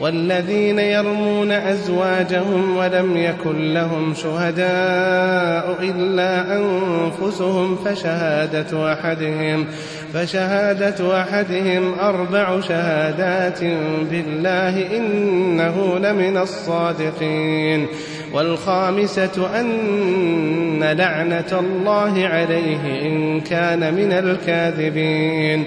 والذين يرمون أزواجهم ولم يكن لهم شهداء إلا أنفسهم فشهادة أحدهم فشهادة أحدهم أربع شهادات بالله إنه لمن الصادقين والخامسة أن لعنة الله عليه إن كان من الكاذبين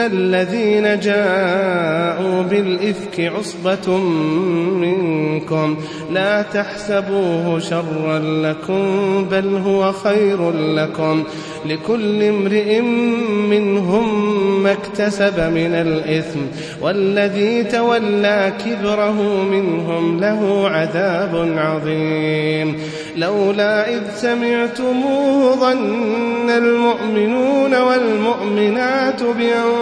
الذين جاءوا بالإفك عصبة منكم لا تحسبوه شرا لكم بل هو خير لكم لكل امرئ منهم ما اكتسب من الإثم والذي تولى كبره منهم له عذاب عظيم لولا إذ سمعتموه ظن المؤمنون والمؤمنات بأنفسهم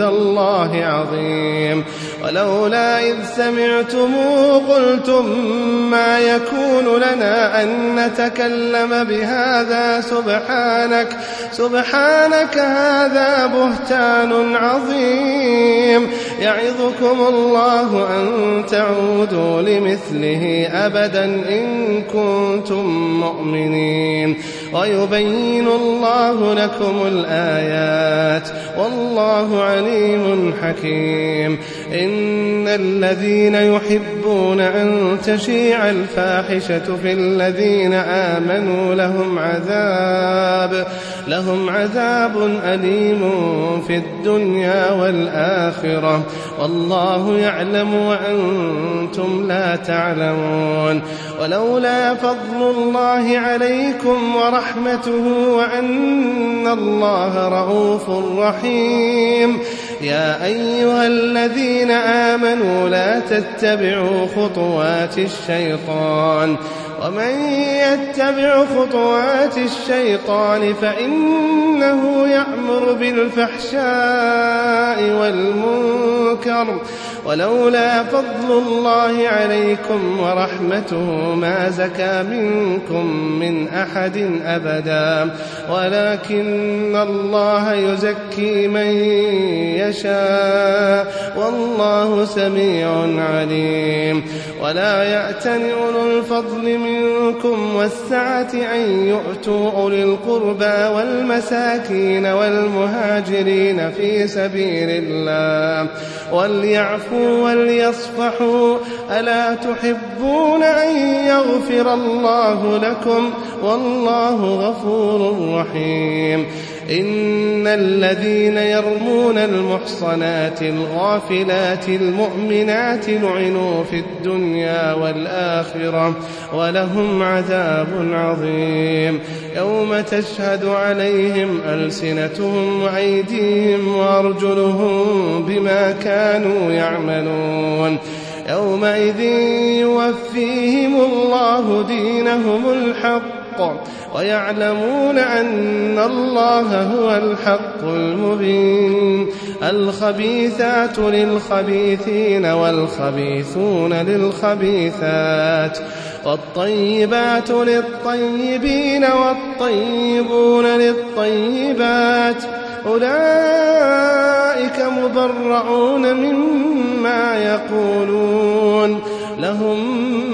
الله عظيم. ولولا إذ سمعتموه قلتم ما يكون لنا أن نتكلم بهذا. سبحانك سبحانك هذا بهتان عظيم. يعظكم الله أن تعودوا لمثله أبدا إن كنتم مؤمنين. ويبين الله لكم الآيات والله عليم حكيم. إن الذين يحبون أن تشيع الفاحشة في الذين آمنوا لهم عذاب لهم عذاب أليم في الدنيا والآخرة. والله يعلم وأنتم لا تعلمون. ولولا فضل الله عليكم ورحمته وأن الله رؤوف رحيم. يا أيها الذين آمنوا لا تتبعوا خطوات الشيطان. ومن يتبع خطوات الشيطان فإنه يأمر بالفحشاء والمنكر. ولولا فضل الله عليكم ورحمته ما زكى منكم من أحد أبدا. ولكن الله يزكي من يشاء. والله سميع عليم. ولا يأتن أولو الفضل منكم والسعة أن يؤتوا أولي القربى والمساكين والمهاجرين في سبيل الله. وليعفوا وليصفحوا. ألا تحبون أن يغفر الله لكم؟ والله غفور رحيم. إن الذين يرمون المحصنات الغافلات المؤمنات لعنوا في الدنيا والآخرة ولهم عذاب عظيم. يوم تشهد عليهم ألسنتهم وأيديهم وأرجلهم بما كانوا يعملون. يومئذ يوفيهم الله دينهم الحق ويعلمون أن الله هو الحق المبين. الخبيثات للخبيثين والخبيثون للخبيثات والطيبات للطيبين والطيبون للطيبات. أولئك مبرعون مما يقولون. لهم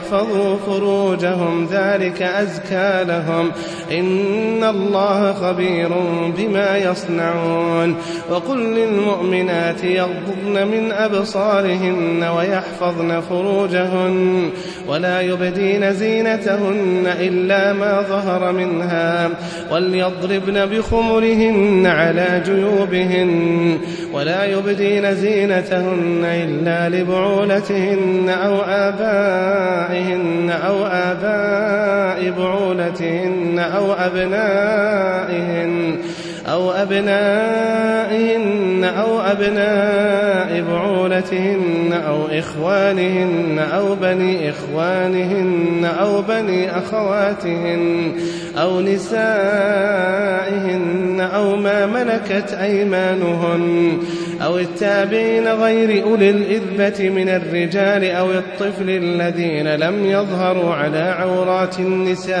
يحفظوا فروجهم ذلك أزكى لهم. إن الله خبير بما يصنعون. وقل للمؤمنات يغضضن من أبصارهن ويحفظن فروجهن ولا يبدين زينتهن إلا ما ظهر منها. وليضربن بخمرهن على جيوبهن ولا يبدين زينتهن إلا لبعولتهن أو آبائهن أو آباء بعولتهن أو أبنائهن أو أبنائهن أو أبناء بعولتهن أو إخوانهن أو بني إخوانهن أو بني أخواتهن أو نسائهن أو ما ملكت أيمانهن أو التابعين غير أولي الإذبة من الرجال أو الطفل الذين لم يظهروا على عورات النساء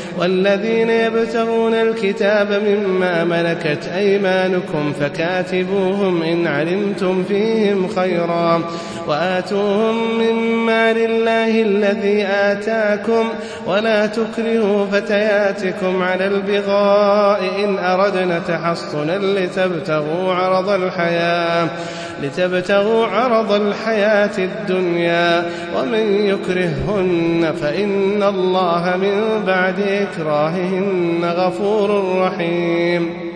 والذين يبتغون الكتاب مما ملكت أيمانكم فكاتبوهم إن علمتم فيهم خيرا وآتوهم مما لله الذي آتاكم ولا تكرهوا فتياتكم على البغاء إن أردنا تحصنا لتبتغوا عرض الحياة لتبتغوا عرض الحياة الدنيا ومن يكرههن فإن الله من بعد إكراههن غفور رحيم.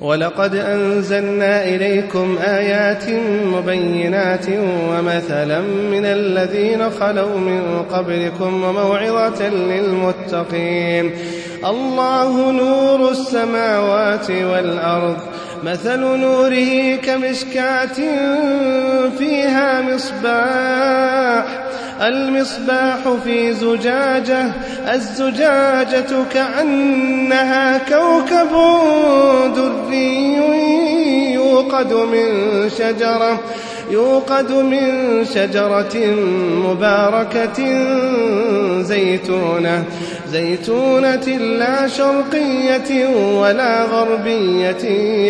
ولقد أنزلنا إليكم آيات مبينات ومثلا من الذين خلوا من قبلكم وموعظة للمتقين. الله نور السماوات والأرض. مثل نوره كمشكاة فيها مصباح. المصباح في زجاجة الزجاجة كأنها كوكب دري يوقد من شجرة. يوقد من شجرة مباركة زيتونة زيتونة لا شرقية ولا غربية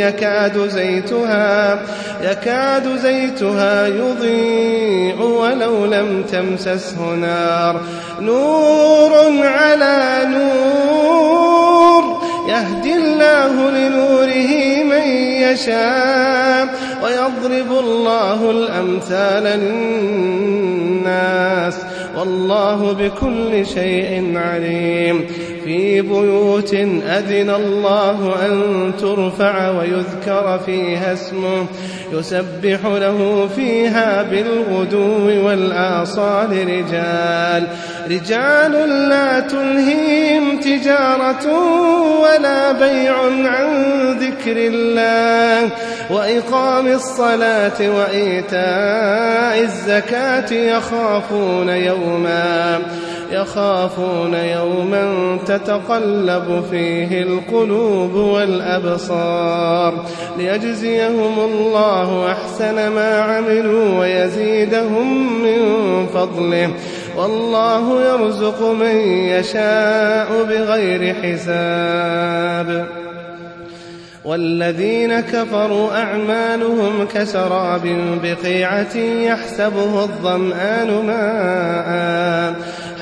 يكاد زيتها يكاد زيتها يضيء ولو لم تمسسه نار. نور على نور يهدي الله لنوره من يشاء. ويضرب الله الأمثال للناس والله بكل شيء عليم. في بيوت أذن الله أن ترفع ويذكر فيها اسمه يسبح له فيها بالغدو والآصال رجال. رجال لا تلهيهم تجارة ولا بيع عن ذكر الله. وإقام الصلاة وإيتاء الزكاة يخافون يوما يخافون يوما تتقلب فيه القلوب والأبصار. ليجزيهم الله أحسن ما عملوا ويزيدهم من فضله. والله يرزق من يشاء بغير حساب. والذين كفروا أعمالهم كسراب بقيعة يحسبه الظمآن ماءً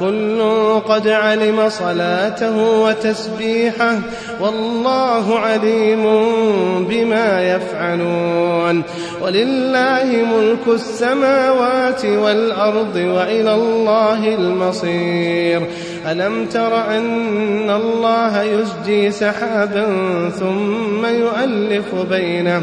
كل قد علم صلاته وتسبيحه والله عليم بما يفعلون. ولله ملك السماوات والأرض وإلى الله المصير. ألم تر أن الله يزجي سحابا ثم يؤلف بينه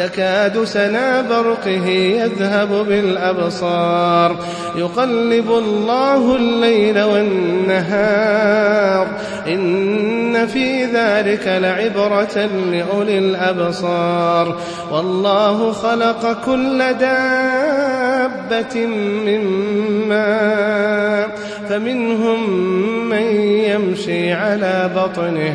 يكاد سنا برقه يذهب بالأبصار. يقلب الله الليل والنهار. إن في ذلك لعبرة لأولي الأبصار. والله خلق كل دابة من ماء. فمنهم من يمشي على بطنه.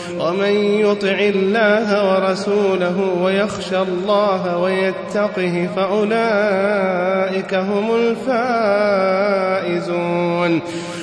ومن يطع الله ورسوله ويخشى الله ويتقه فأولئك هم الفائزون.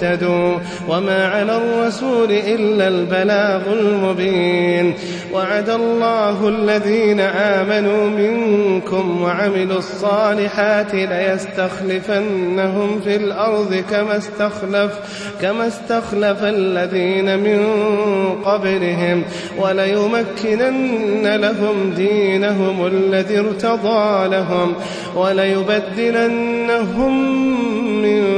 تهتدوا وما على الرسول إلا البلاغ المبين وعد الله الذين آمنوا منكم وعملوا الصالحات ليستخلفنهم في الأرض كما استخلف كما استخلف الذين من قبلهم وليمكنن لهم دينهم الذي ارتضى لهم وليبدلنهم من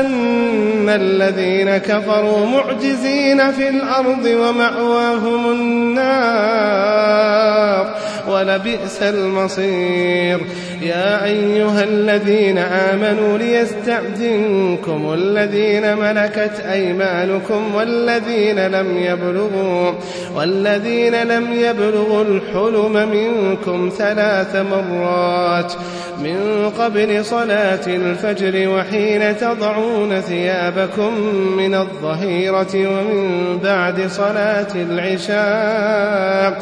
الذين كفروا معجزين في الأرض ومأواهم النار. ولبئس المصير. يا أيها الذين آمنوا ليستأذنكم الذين ملكت أيمانكم والذين لم يبلغوا والذين لم يبلغوا الحلم منكم ثلاث مرات. من قبل صلاة الفجر وحين تضعون ثيابكم من الظهيرة ومن بعد صلاة العشاء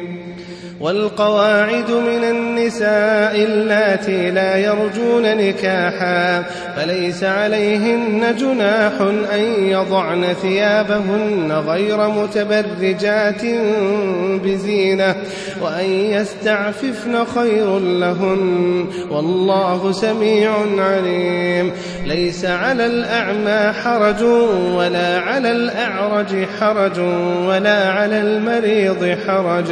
والقواعد من النساء اللاتي لا يرجون نكاحا فليس عليهن جناح أن يضعن ثيابهن غير متبرجات بزينة وأن يستعففن خير لهن والله سميع عليم. ليس على الأعمى حرج ولا على الأعرج حرج ولا على المريض حرج.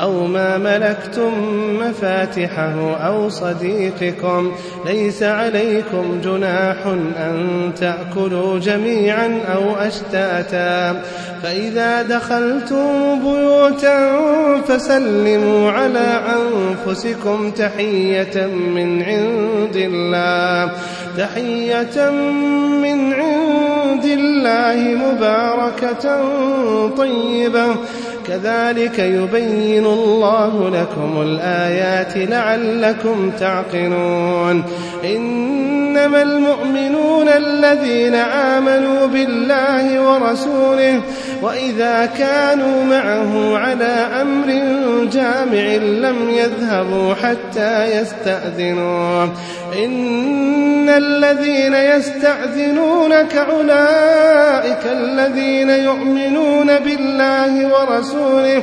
أو ما ملكتم مفاتحه أو صديقكم ليس عليكم جناح أن تأكلوا جميعا أو أشتاتا. فإذا دخلتم بيوتا فسلموا على أنفسكم تحية من عند الله. تحية من عند الله مباركة طيبة. كذلك يبين الله لكم الآيات لعلكم تعقلون. إنما المؤمنون الذين آمنوا بالله ورسوله وإذا كانوا معه على أمر جامع لم يذهبوا حتى يستأذنوه إن الذين يستأذنونك أولئك الذين يؤمنون بالله ورسوله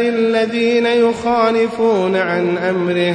الذين يخالفون عن أمره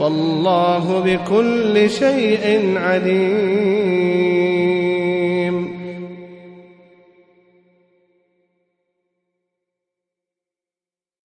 والله بكل شيء عليم.